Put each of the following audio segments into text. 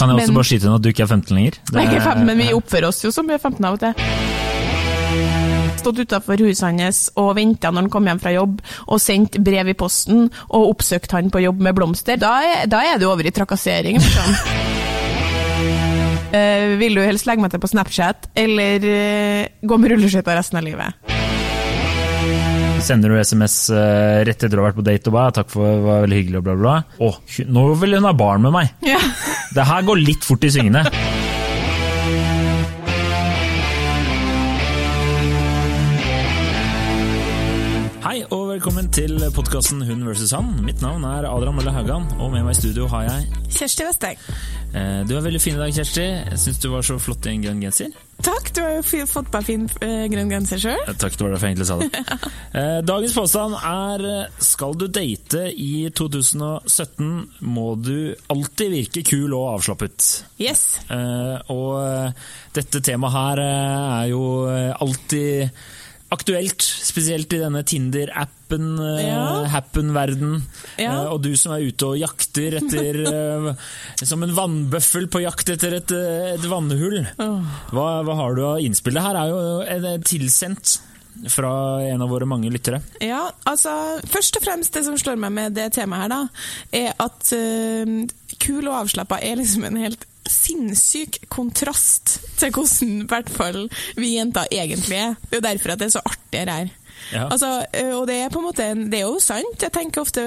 Kan jeg også Men- bare skyte inn at du ikke er 15 lenger? Det Jeg er- 15, men vi oppfører oss jo som vi er 15 av og til. Stått utafor huset hans og venta når han kom hjem fra jobb, og sendt brev i posten og oppsøkt han på jobb med blomster. Da er, da er det over i trakassering. Sånn. uh, vil du helst legge meg til på Snapchat, eller uh, gå med rulleskøyter resten av livet? Sender du SMS eh, rett etter å ha vært på date og bare 'takk for det var veldig hyggelig' og bla, bla. Å, nå vil hun ha barn med meg! Ja. Det her går litt fort i svingene. Velkommen til podkasten Hun versus han. Mitt navn er Adrian Mølle Haugan, og med meg i studio har jeg Kjersti Vesteng. eh, Du er veldig fin i dag, Kjersti. Jeg syns du var så flott i en grønn genser. Takk, du har jo fått på deg fin eh, grønn genser sjøl. Eh, Takk, det var derfor jeg egentlig sa det. Dagens påstand er skal du date i 2017, må du alltid virke kul og avslappet. Yes. Og dette temaet her er jo alltid aktuelt, spesielt i denne Tinder-appen, eh, Ja. Happen-verden. Ja. Eh, og du som er ute og jakter etter eh, Som en vannbøffel på jakt etter et, et vannhull. Hva, hva har du av innspill? Det her er jo tilsendt fra en av våre mange lyttere. Ja, altså Først og fremst det som slår meg med det temaet her, da, er at eh, kul og avslappa er liksom en helt sinnssyk kontrast til hvordan i hvert fall vi jenter egentlig er. Det er jo derfor at det er så artig her. Ja. Altså, eh, og det er på en måte Det er jo sant. Jeg tenker ofte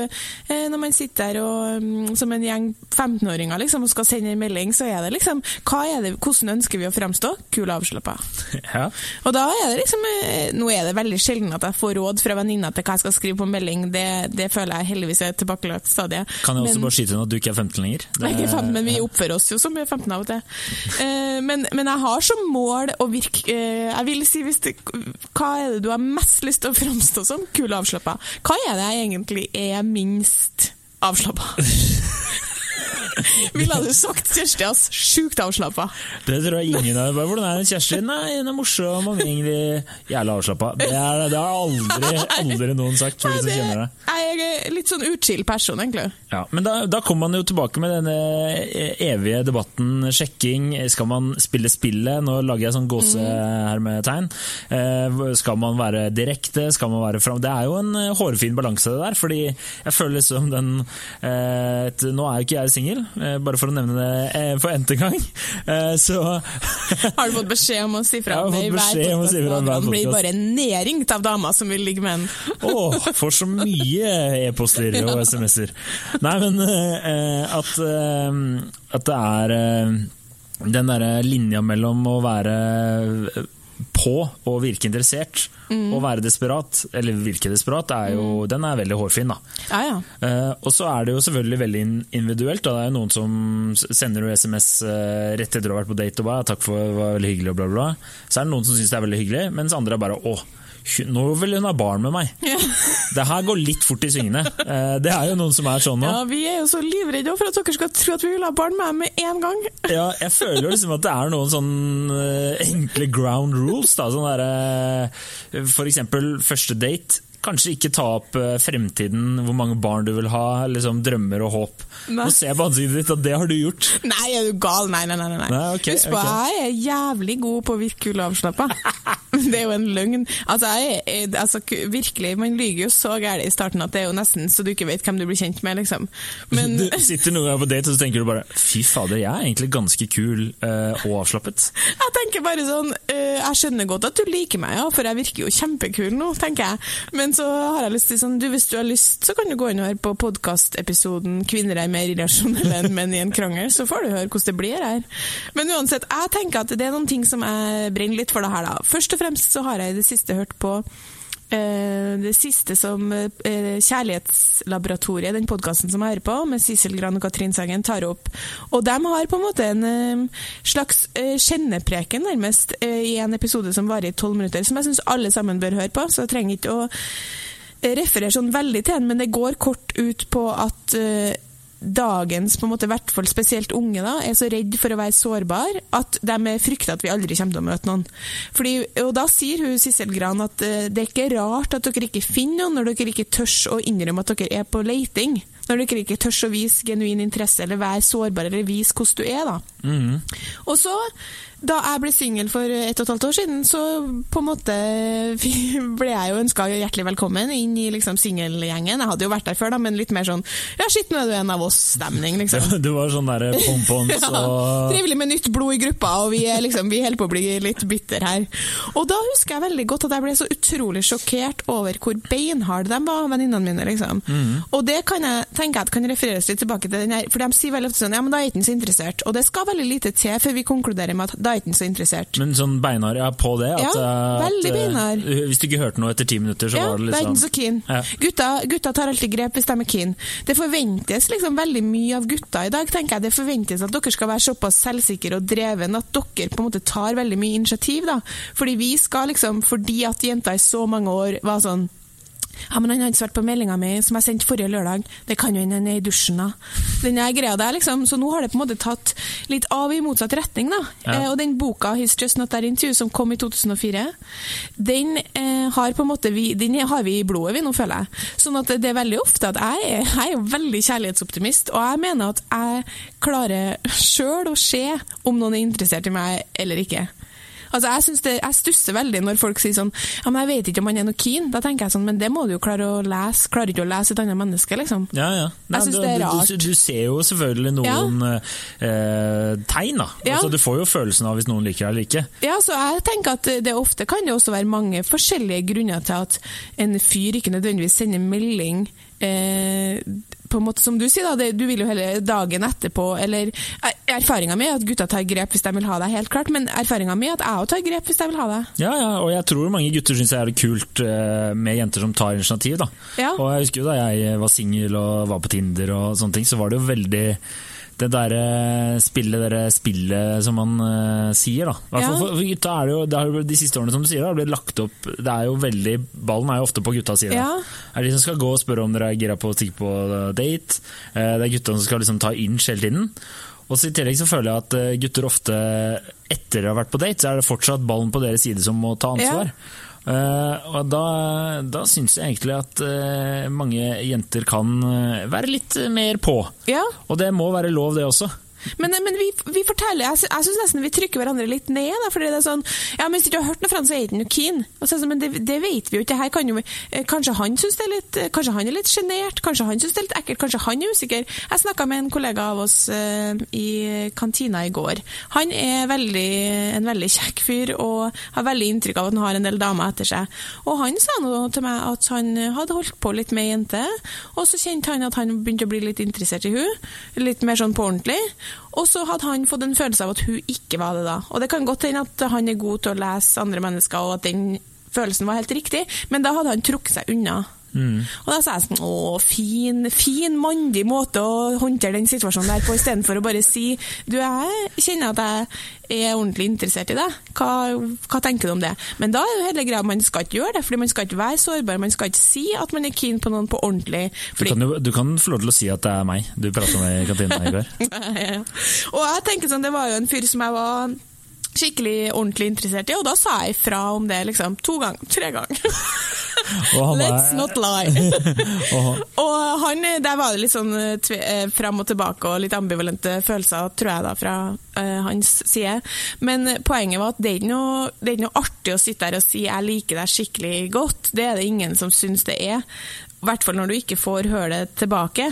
eh, når man sitter der og, mm, som en gjeng 15-åringer liksom, og skal sende en melding, så er det liksom er det, Hvordan ønsker vi å framstå? Kul og avslappa. Ja. Og da er det liksom eh, Nå er det veldig sjelden at jeg får råd fra venninna til hva jeg skal skrive på melding. Det, det føler jeg heldigvis er et tilbakelagt stadie. Kan jeg også Men- bare skyte inn at du ikke er 15 lenger? Det- jeg er ikke 15, men vi oppfører oss jo som vi er 15 av og til. Men, men jeg har som mål å virke Jeg vil si hvis det, Hva er det du har mest lyst til å framstå som? Kul og avslappa. Hva er det jeg egentlig er minst avslappa? Ville du sagt Kjersti, ass? Sjukt avslappa. Det tror jeg ingen av dem Hvordan er det Kjersti? Nei, hun er morsom og egentlig jævla avslappa. Det, er- det har aldri, aldri noen sagt for de som kjenner deg. Jeg er litt sånn utskilt person, egentlig. Ja, men da, da kommer man jo tilbake med denne evige debatten, sjekking. Skal man spille spillet? Nå lager jeg sånn gåsehermetegn. Eh, skal man være direkte? Skal man være fram... Det er jo en eh, hårfin balanse det der, fordi jeg føler liksom den eh, et, Nå er jo ikke jeg singel, eh, bare for å nevne det eh, for n-te gang. Eh, så Har du fått beskjed om å si fra om det i hver podkast? å Han blir bare nedringt av damer som vil ligge med en. Åh, får så mye e-poster og SMS-er. Nei, men eh, at, eh, at det er eh, den derre linja mellom å være eh, på og virke interessert og være desperat, eller virke desperat, er jo, den er veldig hårfin, da. Ja, ja. Uh, og så er det jo selvfølgelig veldig individuelt. Da. Det er jo noen som sender jo SMS uh, rett etter å ha vært på date og bare 'takk for det var veldig hyggelig' og bla, bla. Så er det noen som syns det er veldig hyggelig, mens andre er bare 'å, nå vil hun ha barn med meg'. Ja. Det her går litt fort i svingene. Eh, det er jo noen som er sånn nå. ja, vi er jo så livredde for at dere skal tro at vi vil ha barn med med en gang. Ja, jeg føler jo liksom at det er noen sånn eh, enkle ground rules. Da, sånn der, eh, for eksempel første date. Kanskje ikke ta opp eh, fremtiden, hvor mange barn du vil ha, liksom drømmer og håp. Nei. Nå ser jeg på ansiktet ditt at det har du gjort. Nei, er du gal? Nei, nei, nei. nei. Nei, okay, Husk på, okay. jeg er jævlig god på å virke kul og avslappa. Det er jo en løgn. Altså, jeg er, altså, virkelig, Man lyver jo så gærent i starten at det er jo nesten så du ikke vet hvem du blir kjent med, liksom. Men Du sitter noen ganger på date og så tenker du bare fy fader, jeg er egentlig ganske kul eh, og avslappet. jeg tenker bare sånn øh, Jeg skjønner godt at du liker meg, ja, for jeg virker jo kjempekul nå, tenker jeg. Men så har jeg lyst til sånn du, Hvis du har lyst, så kan du gå inn og høre på podkastepisoden 'Kvinner er mer irrasjonelle enn menn i en krangel', så får du høre hvordan det blir her. Men uansett, jeg tenker at det er noen ting som jeg brenner litt for det her, da. Først og fremst så har jeg i det siste hørt på det siste som eh, Kjærlighetslaboratoriet, den podkasten som jeg hører på, med Sissel Gran og Katrin Sagen, tar opp. Og de har på en måte en eh, slags eh, kjennepreken, nærmest, eh, i en episode som varer i tolv minutter, som jeg syns alle sammen bør høre på. Så jeg trenger ikke å eh, referere sånn veldig til den, men det går kort ut på at eh, dagens, på en måte, hvert fall spesielt unge, da, er så redd for å være sårbar at de frykter at vi aldri kommer til å møte noen. Fordi, og da sier hun Sissel Gran at eh, det er ikke rart at dere ikke finner noen når dere ikke tør å innrømme at dere er på leiting. Når dere ikke tør å vise genuin interesse eller være sårbar eller vise hvordan du er. da. Mm. Og så, da jeg ble singel for ett og et halvt år siden, så på en måte ble jeg jo ønska hjertelig velkommen inn i liksom singelgjengen. Jeg hadde jo vært der før, da, men litt mer sånn ja, shit, nå er du en av oss-stemning, liksom. Du var sånn derre pompons Ja, og Trivelig med nytt blod i gruppa, og vi, er liksom, vi holder på å bli litt bitter her. Og da husker jeg veldig godt at jeg ble så utrolig sjokkert over hvor beinharde de var, venninnene mine. liksom. Og det kan jeg tenke at kan refereres litt tilbake til den her, for de sier veldig ofte sånn ja, men da er ikke han så interessert. Og det skal veldig lite til før vi konkluderer med at da er ikke så interessert. Men sånn beinar ja, på det? At, Ja, veldig beinar. beinhard. Hvis du ikke hørte noe etter ti minutter, så Ja, var det liksom Ja, verden så keen. Ja. Gutta, gutta tar alltid grep hvis de er keen. Det forventes liksom veldig mye av gutta i dag. tenker jeg. Det forventes at dere skal være såpass selvsikre og dreven at dere på en måte tar veldig mye initiativ. da. Fordi vi skal liksom, fordi at jenta i så mange år var sånn ja, men han har ikke svart på meldinga mi som jeg sendte forrige lørdag. Det kan jo hende han er i dusjen, da. Den greia der, liksom. Så nå har det på en måte tatt litt av i motsatt retning, da. Ja. Eh, og den boka 'His Just Not That Into som kom i 2004, den eh, har på en måte vi, den har vi i blodet, vi nå, føler jeg. Sånn at det er veldig ofte at jeg er, jeg er jo veldig kjærlighetsoptimist, og jeg mener at jeg klarer sjøl å se om noen er interessert i meg eller ikke. Altså, jeg, det, jeg stusser veldig når folk sier sånn Ja, men jeg vet ikke om han er noe keen. Da tenker jeg sånn, men det må du jo klare å lese. Klarer ikke å lese et annet menneske, liksom. Ja, ja. Nei, synes syns det er rart. Du, du ser jo selvfølgelig noen eh, tegn, da. Ja. Altså, du får jo følelsen av hvis noen liker deg eller ikke. Ja, så jeg tenker at det ofte kan det også være mange forskjellige grunner til at en fyr ikke nødvendigvis sender melding eh, på en måte som du sier, da, det, du vil jo heller dagen etterpå, eller er- Erfaringa mi er at gutta tar grep hvis de vil ha deg, helt klart, men erfaringa mi er at jeg òg tar grep hvis jeg vil ha deg. Ja, ja, og jeg tror mange gutter syns det er kult eh, med jenter som tar initiativ. da. Ja. Og jeg husker jo da jeg var singel og var på Tinder og sånne ting, så var det jo veldig det derre spillet, dere spillet som man uh, sier, da. Ja. For, for gutta er det jo, det har jo de siste årene som du sier, da, blitt lagt opp Det er jo veldig Ballen er jo ofte på gutta side. Ja. Er det de som skal gå og spørre om dere er gira på å stikke på date. Eh, Det er gutta som skal liksom ta inch hele tiden. Og så I tillegg så føler jeg at eh, gutter ofte, etter å ha vært på date, så er det fortsatt ballen på deres side som må ta ansvar. Eh, og da, da syns jeg egentlig at uh, mange jenter kan eh, være litt mer på. Ja, Og det må være lov, det også. Men, men vi, vi forteller, jeg, jeg syns nesten vi trykker hverandre litt ned. Da, fordi det er sånn Ja, men hvis du ikke har hørt noe fra han, så er ikke noe keen. Sånn, men det, det vet vi jo ikke. Kan jo, eh, kanskje han syns det er litt eh, Kanskje han er litt sjenert, kanskje han syns det er litt ekkelt, kanskje han er usikker. Jeg snakka med en kollega av oss uh, i kantina i går. Han er veldig, en veldig kjekk fyr og har veldig inntrykk av at han har en del damer etter seg. Og han sa nå til meg at han hadde holdt på litt med ei jente, og så kjente han at han begynte å bli litt interessert i hun, litt mer sånn på ordentlig. Og så hadde han fått en følelse av at hun ikke var det da. Og det kan godt hende at han er god til å lese andre mennesker, og at den følelsen var helt riktig, men da hadde han trukket seg unna. Og da sa jeg sånn Å, fin, fin mandig måte å håndtere den situasjonen der på, istedenfor å bare si Du, jeg kjenner at jeg er ordentlig interessert i deg. Hva, hva tenker du om det? Men da er jo hele greia man skal ikke gjøre det, fordi man skal ikke være sårbar. Man skal ikke si at man er keen på noen på ordentlig. Du kan, jo, du kan få lov til å si at det er meg du prata med i kantina i går. Ja. Og jeg tenker sånn, det var jo en fyr som jeg var skikkelig ordentlig interessert i, og da sa jeg fra om det liksom to ganger, tre ganger. Let's not lie. Og, han, der var det litt sånn eh, tve, eh, fram og tilbake og litt ambivalente følelser, tror jeg da, fra uh, hans side. Men poenget var at det er, ikke noe, det er ikke noe artig å sitte der og si 'jeg liker deg skikkelig godt'. Det er det ingen som syns det er. I hvert fall når du ikke får høre det tilbake,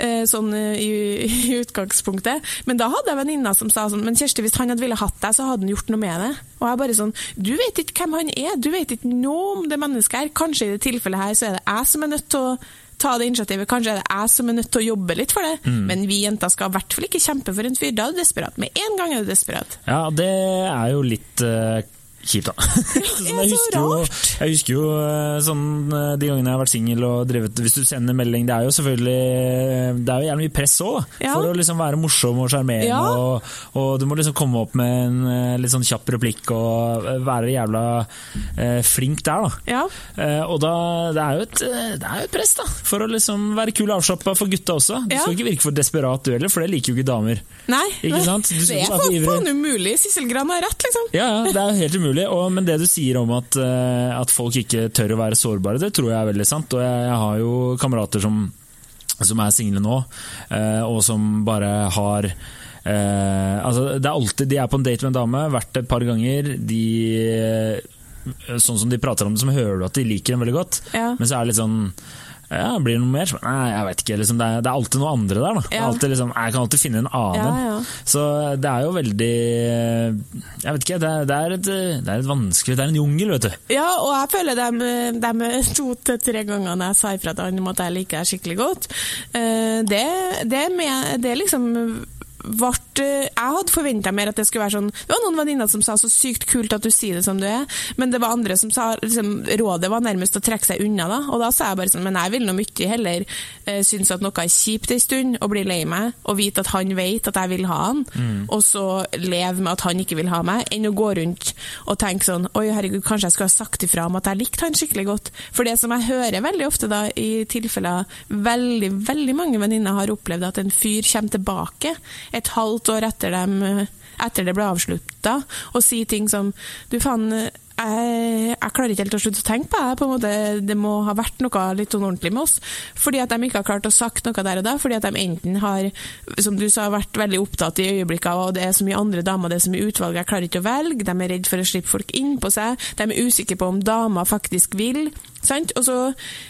eh, sånn eh, i, i utgangspunktet. Men da hadde jeg venninna som sa sånn Men Kjersti, hvis han hadde ville hatt deg, så hadde han gjort noe med det. Og jeg bare sånn Du vet ikke hvem han er, du vet ikke noe om det mennesket her. Kanskje i det tilfellet her så er det jeg som er nødt til å ta det initiativet. Kanskje er det jeg som er nødt til å jobbe litt for det. Men vi jenter skal i hvert fall ikke kjempe for en fyr. Da er du desperat. Med en gang er du desperat. Ja, det er jo litt eh, kjipt, da. Ja, jeg, husker jo, jeg husker jo eh, sånn, eh, de gangene jeg har vært singel og drevet Hvis du sender melding, det er jo selvfølgelig Det er jo gjerne mye press òg. Ja. For å liksom være morsom og sjarmerende. Ja. Og, og du må liksom komme opp med en eh, litt sånn kjapp replikk og eh, være jævla eh, flink der, da. Ja. Eh, og da, det er, jo et, eh, det er jo et press, da. For å liksom være kul og avslappa for gutta også. Du Ja. skal ikke virke for desperat du heller, for det liker jo ikke damer. Nei. Ikke sant? Du det er for faen umulig. Sissel Gran har rett, liksom. Ja, ja, det er helt umulig. Og, men det du sier om at, eh, at folk ikke tør å være sårbare, det tror jeg er veldig sant. Og jeg, jeg har jo kamerater som som er single nå, eh, og som bare har eh, altså det er alltid, De er på en date med en dame, vært et par ganger. De, sånn som de prater om det, så hører du at de liker dem veldig godt. Ja. Men så er det litt sånn ja, Blir det noe mer? Nei, jeg vet ikke. Liksom, det, er, det er alltid noe andre der. Da. Ja. alltid, liksom, jeg kan alltid finne en annen. Ja. Så det er jo veldig Jeg vet ikke, det det er, et, det er et vanskelig Det er en jungel, vet du. Ja, og jeg føler de, de to til tre gangene jeg sa ifra til han om at jeg liker deg skikkelig godt, eh, det, det, med, det er liksom vart, eh, jeg hadde forventa mer at det skulle være sånn Det var noen venninner som sa 'så sykt kult at du sier det som du er', men det var andre som sa liksom, rådet var nærmest å trekke seg unna. da, Og da sa jeg bare sånn Men jeg vil nå mye heller eh, synes at noe er kjipt en stund, og bli lei meg, og vite at han vet at jeg vil ha han, og så leve med at han ikke vil ha meg, enn å gå rundt og tenke sånn Oi, herregud, kanskje jeg skulle ha sagt ifra om at jeg likte han skikkelig godt. For det som jeg hører veldig ofte, da, i tilfeller veldig, veldig mange venninner har opplevd at en fyr kommer tilbake et halvt år etter, dem, etter det ble avslutta, og si ting som Du, faen, jeg, jeg klarer ikke helt å slutte å tenke på det. På en måte, det må ha vært noe litt sånn ordentlig med oss. Fordi at de ikke har klart å sagt noe der og da. Fordi at de enten har, som du sa, vært veldig opptatt i øyeblikket og det er så mye andre damer, det er så mye utvalg, jeg klarer ikke å velge. De er redd for å slippe folk inn på seg. De er usikre på om damer faktisk vil. Sant? Og, så,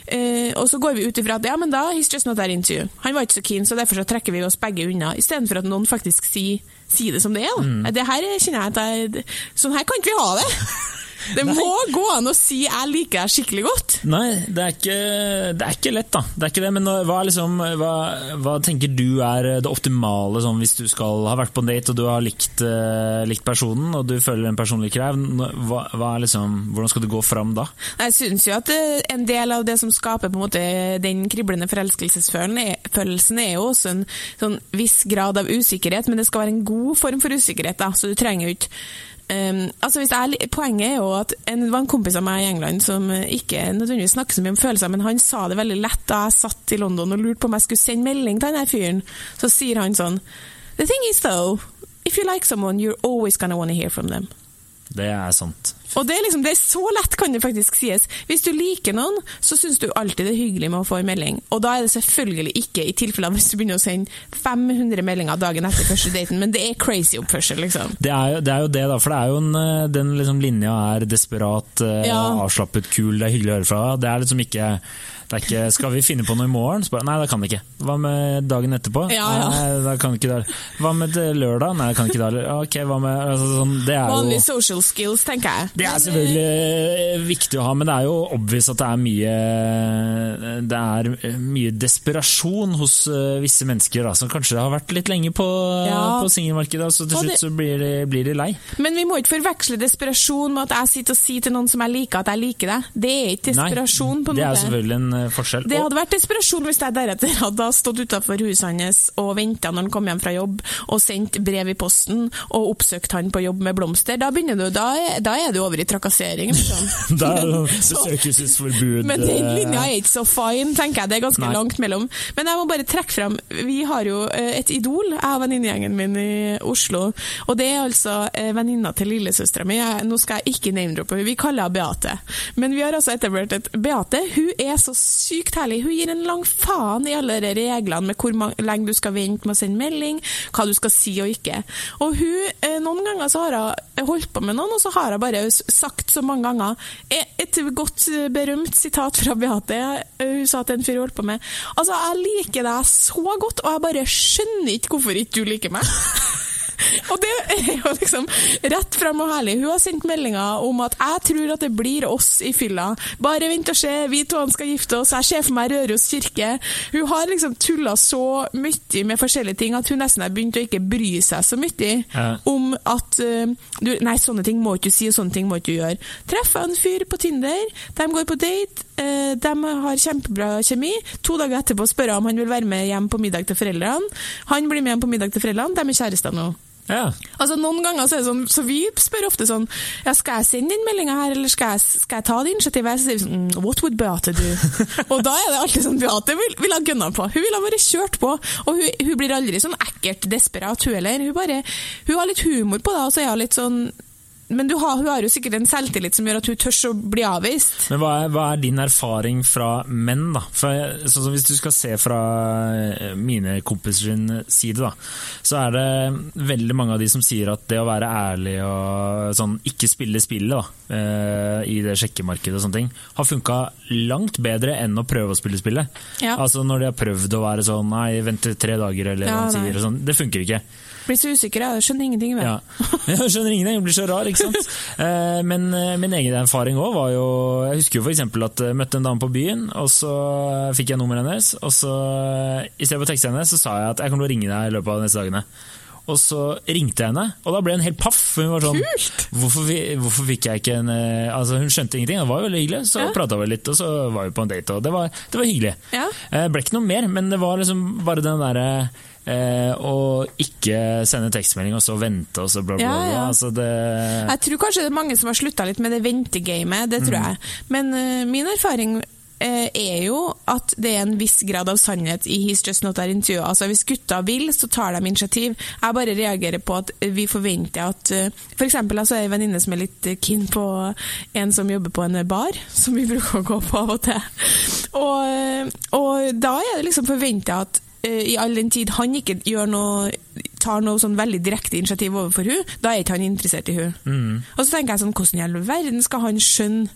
eh, og så går vi ut ifra at ja, men da he's just not that into. Han var ikke så keen, så derfor så trekker vi oss begge unna. Istedenfor at noen faktisk sier, si det som det er. Da. Det her kjenner jeg at jeg, Sånn her kan ikke vi ha det! Det må gå an å si 'jeg liker deg skikkelig godt'. Nei, det er ikke, det er ikke lett, da. Det er ikke det, men hva, er liksom, hva, hva tenker du er det optimale sånn, hvis du skal ha vært på en date og du har likt, uh, likt personen, og du føler en personlig krev? Hva, hva liksom, hvordan skal du gå fram da? Jeg syns jo at eh, en del av det som skaper måte den kriblende forelskelsesfølelsen, er jo også en sånn viss grad av usikkerhet, men det skal være en god form for usikkerhet, da, så du trenger jo ikke Um, altså jeg, poenget er jo at en, Det var en kompis av meg i England som eh, ikke nødvendigvis snakker så mye om følelser, men han sa det veldig lett da jeg satt i London og lurte på om jeg skulle sende melding til denne fyren. Så sier han sånn The thing is though, if you like someone, you're always gonna wanna hear from them. Det er sant. Og det er, liksom, det er så lett, kan det faktisk sies. Hvis du liker noen, så syns du alltid det er hyggelig med å få en melding. Og da er det selvfølgelig ikke i tilfeller hvis du begynner å sende 500 meldinger dagen etter første daten, men det er crazy oppførsel, liksom. Det er, jo, det er jo det, da. For det er jo en, eh, den liksom linja er desperat, eh, Ja. avslappet, kul, det er hyggelig å høre fra. Det er liksom ikke ikke, Skal vi finne på noe i morgen? Så bare, nei, det kan vi ikke. Hva med dagen etterpå? Ja, ja. Nei, da kan vi ikke det. Hva med lørdag? Nei, det kan vi ikke det. Ok, hva med altså, sånn, Det er Vanlige jo social skills, tenker jeg. det er selvfølgelig eh, viktig å ha, men det er jo obvious at det er mye Det er mye desperasjon hos eh, visse mennesker da, som kanskje har vært litt lenge på, Ja. på singelmarkedet, så til slutt så blir de, blir de lei. Men vi må ikke forveksle desperasjon med at jeg sitter og sier til noen som jeg liker, at jeg liker deg. Det er ikke desperasjon, på en det er selvfølgelig en forskjell. Det hadde vært desperasjon hvis jeg deretter hadde stått utenfor huset hans og venta når han kom hjem fra jobb, og sendt brev i posten og oppsøkt han på jobb med blomster. Da du, da da er du over i trakassering. Liksom. Da er besøkelsesforbud. Men den eh, linja er ikke så fine, tenker jeg. Det er ganske Nei. langt mellom. Men jeg må bare trekke fram Vi har jo eh, et idol, jeg og venninnegjengen min i Oslo. Og det er altså eh, venninna til lillesøstera mi. Nå skal jeg ikke name-droppe henne, vi kaller henne Beate. Men vi har altså etablert et Beate hun er så sykt herlig. Hun gir en lang faen i alle de reglene med hvor lenge du skal vente med å sende melding, hva du skal si og ikke. Og hun, eh, noen ganger så har hun holdt på med noen, og så har hun bare sagt så mange ganger eh, Et godt eh, berømt sitat fra Beate. Hun sa til en fyr hun holdt på med Altså, jeg liker deg så godt, og jeg bare skjønner ikke hvorfor ikke du liker meg. Og det er jo liksom rett frem og herlig. Hun har sendt meldinger om at 'jeg tror at det blir oss i fylla'. Bare vent og se, vi to skal gifte oss. Jeg ser for meg Røros kirke. Hun har liksom tulla så mye med forskjellige ting at hun nesten har begynt å ikke bry seg så mye Ja. om at eh, du, Nei, sånne ting må ikke du si, og sånne ting må ikke du gjøre. Treffer en fyr på Tinder, de går på date, eh, de har kjempebra kjemi. To dager etterpå spør jeg om han vil være med hjem på middag til foreldrene. Han blir med hjem på middag til foreldrene, de er kjærester nå. Ja. Altså Noen ganger så er det sånn, så vi spør ofte sånn ja, Skal jeg sende den meldinga her, eller skal jeg, skal jeg ta det initiativet? Så sier vi sånn mm, What would Beate do? og da er det alltid sånn Beate vil, vil ha gunna på. Hun vil ha vært kjørt på. Og hun, hun blir aldri sånn ekkelt desperat, hun heller. Hun, bare, hun har litt humor på det, og så er hun litt sånn men du har, hun har jo sikkert en selvtillit som gjør at hun tør å bli avvist. Men hva er, hva er din erfaring fra menn, da? For, sånn som hvis du skal se fra eh, mine kompiser sin side, da, så er det veldig mange av de som sier at det å være ærlig og sånn, ikke spille spillet da, eh, i det sjekkemarkedet og sånne ting, har funka langt bedre enn å prøve å spille spillet. Ja. Altså Når de har prøvd å være sånn nei, vente tre dager, eller Ja, hva de sier og sånn. Det funker ikke. Blir så usikker, jeg skjønner ingenting. Med. Ja. Jeg skjønner ingenting, jeg blir så rar, ikke sant. Eh, Men eh, min egen erfaring òg var jo Jeg husker jo f.eks. at jeg møtte en dame på byen, og så fikk jeg nummeret hennes. Og så eh, i stedet for å tekste henne, så sa jeg at jeg kommer til å ringe deg i løpet av de neste dagene. Og så ringte jeg henne, og da ble hun helt paff. Hun var sånn, hvorfor, hvorfor fikk jeg ikke en eh, Altså Hun skjønte ingenting, det var jo veldig hyggelig. Så Ja. prata vi litt, og så var vi på en date, og det var, det var hyggelig. Ja. Det ble ikke noe mer, men det var liksom bare den derre eh, å ikke sende tekstmelding og så vente og så bla, bla, bla. ja. Altså det, Jeg tror kanskje det er mange som har slutta litt med det ventegamet, det tror jeg. Men uh, min erfaring eh, er jo at det er en viss grad av sannhet i He's Just Not There Interview. Altså Hvis gutta vil, så tar de initiativ. Jeg bare reagerer på at vi forventer at uh, For eksempel altså, er ei en venninne som er litt keen på en som jobber på en bar, som vi bruker å gå på av og til. Og, og da er det liksom forventa at i all den tid han ikke gjør noe tar noe sånn veldig direkte initiativ overfor hun, da er ikke han interessert i hun. Og så tenker jeg sånn, hvordan i all verden skal han skjønne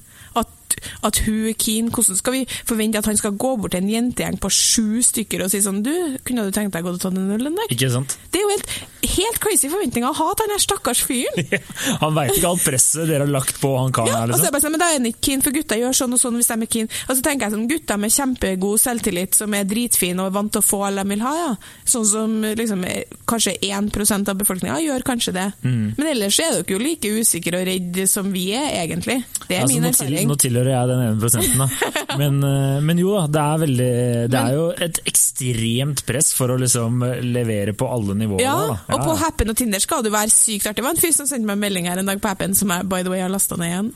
at, hun er keen? Hvordan skal vi forvente at han skal gå bort til en jentegjeng på sju stykker og si sånn Du, kunne du tenkt deg å gå og ta den ølen der? ikke sant? Det er jo helt, helt crazy forventninger å ha til den her stakkars fyren. Han veit ikke alt presset dere har lagt på han karen Ja, her, er liksom. jeg bare sånn, men da er han ikke keen, for gutta gjør sånn og sånn hvis de er keen. Og så tenker jeg sånn, gutter med kjempegod selvtillit, som er dritfine og er vant til å få alle de vil ha, ja. Sånn som liksom, kanskje 1 av befolkninga gjør kanskje det. Mm. Men ellers er dere jo like usikre og redde som vi er, egentlig. Det er Altså, min til, erfaring. nå tilhører jeg den ene prosenten, da. Men, eh, men jo da, det er veldig Det er jo et ekstremt press for å liksom levere på alle nivåer. Ja, da. og på Happen og Tinder skal du være sykt artig. Det var en fyr som sendte meg en melding her en dag på Happen, som jeg by the way har lasta ned igjen,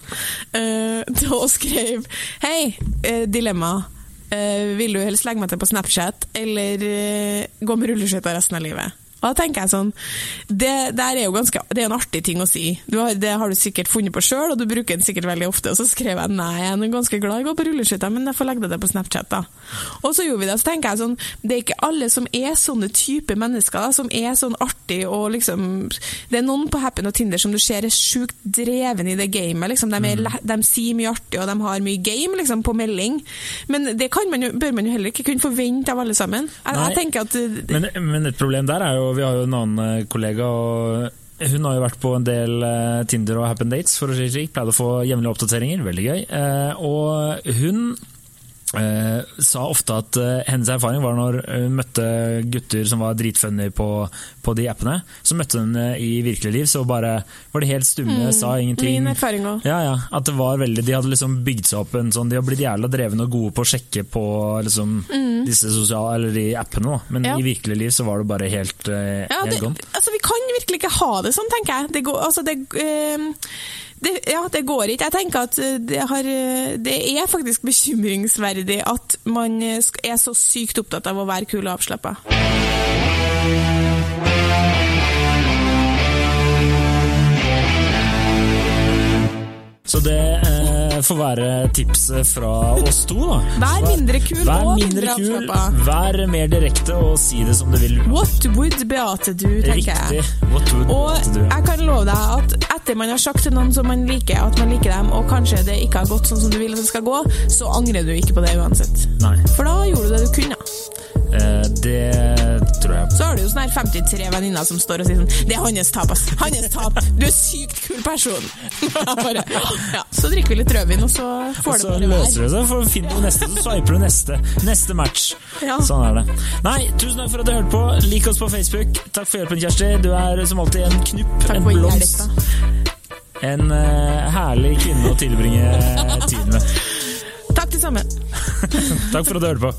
uh, og skrev Hei, eh, dilemma. Uh, vil du helst legge meg til på Snapchat, eller uh, gå med rulleskøyter resten av livet? Og da tenker jeg sånn, Det er jo ganske, det er en artig ting å si. Du har, det har du sikkert funnet på sjøl, og du bruker den sikkert veldig ofte. Og så skrev jeg nei, jeg er ganske glad i å gå på rulleskøyter, men jeg får legge det på Snapchat. da. Og så gjorde vi det. Så tenker jeg sånn, det er ikke alle som er sånne type mennesker, da, som er sånn artig og liksom Det er noen på Happen og Tinder som du ser er sjukt dreven i det gamet. liksom. De, er, de sier mye artig, og de har mye game liksom, på melding. Men det kan man jo, bør man jo heller ikke kunne forvente av alle sammen. Jeg, jeg tenker at eh, Men, men et problem der er jo Vi har jo en annen eh, kollega, og hun har jo vært på en del eh, Tinder og Happen Dates, for å si det slik. Pleide å få jevnlige oppdateringer, veldig gøy. Eh, Og hun eh, sa ofte at eh, hennes erfaring var når hun møtte gutter som var dritfunny på, på de appene. Så møtte hun eh, i virkelig liv, så bare var de helt stumme, sa ingenting. Mm, min erfaring òg. Ja, ja. At det var veldig, de hadde liksom bygd seg opp en sånn De har blitt jævla drevne og gode på å sjekke på liksom, disse sosiale, eller de appene, da. Men Mm. Ja. i virkelig liv så var det bare helt, eh, Ja, det, altså, vi kan virkelig ikke ha det sånn, tenker jeg. Det går, altså, det, eh, det, ja, det går ikke. Jeg tenker at eh, det, har, eh, det er faktisk bekymringsverdig at man eh, er så sykt opptatt av å være kul og avslappa. Så det får være tipset fra oss to, da. Vær mindre kul Vær og mindre kul, vær mer direkte og si det som du vil. What would Beate do, tenker Riktig. jeg. Og jeg kan love deg at etter man har sagt til noen som man liker, at man liker dem, og kanskje det ikke har gått sånn som du vil at det skal gå, så angrer du ikke på det uansett. Nei, For da gjorde du det du kunne. Eh, det tror jeg. Så har du jo sånn her 53 venninner som står og sier sånn Det er hans tap, ass. Hans tap. Du er sykt kul person. bare, ja. Så drikker vi litt rødvin, og så Og du det så bare løser være. det seg, for finner du neste, så sveiper du neste. Neste match. Ja. Sånn er det. Nei, tusen takk for at du hørte på. Lik oss på Facebook. Takk for hjelpen, Kjersti. Du er som alltid en knupp, Takk en blomst. En uh, herlig kvinne å tilbringe tiden med. Takk det samme. Takk for at du hørte på.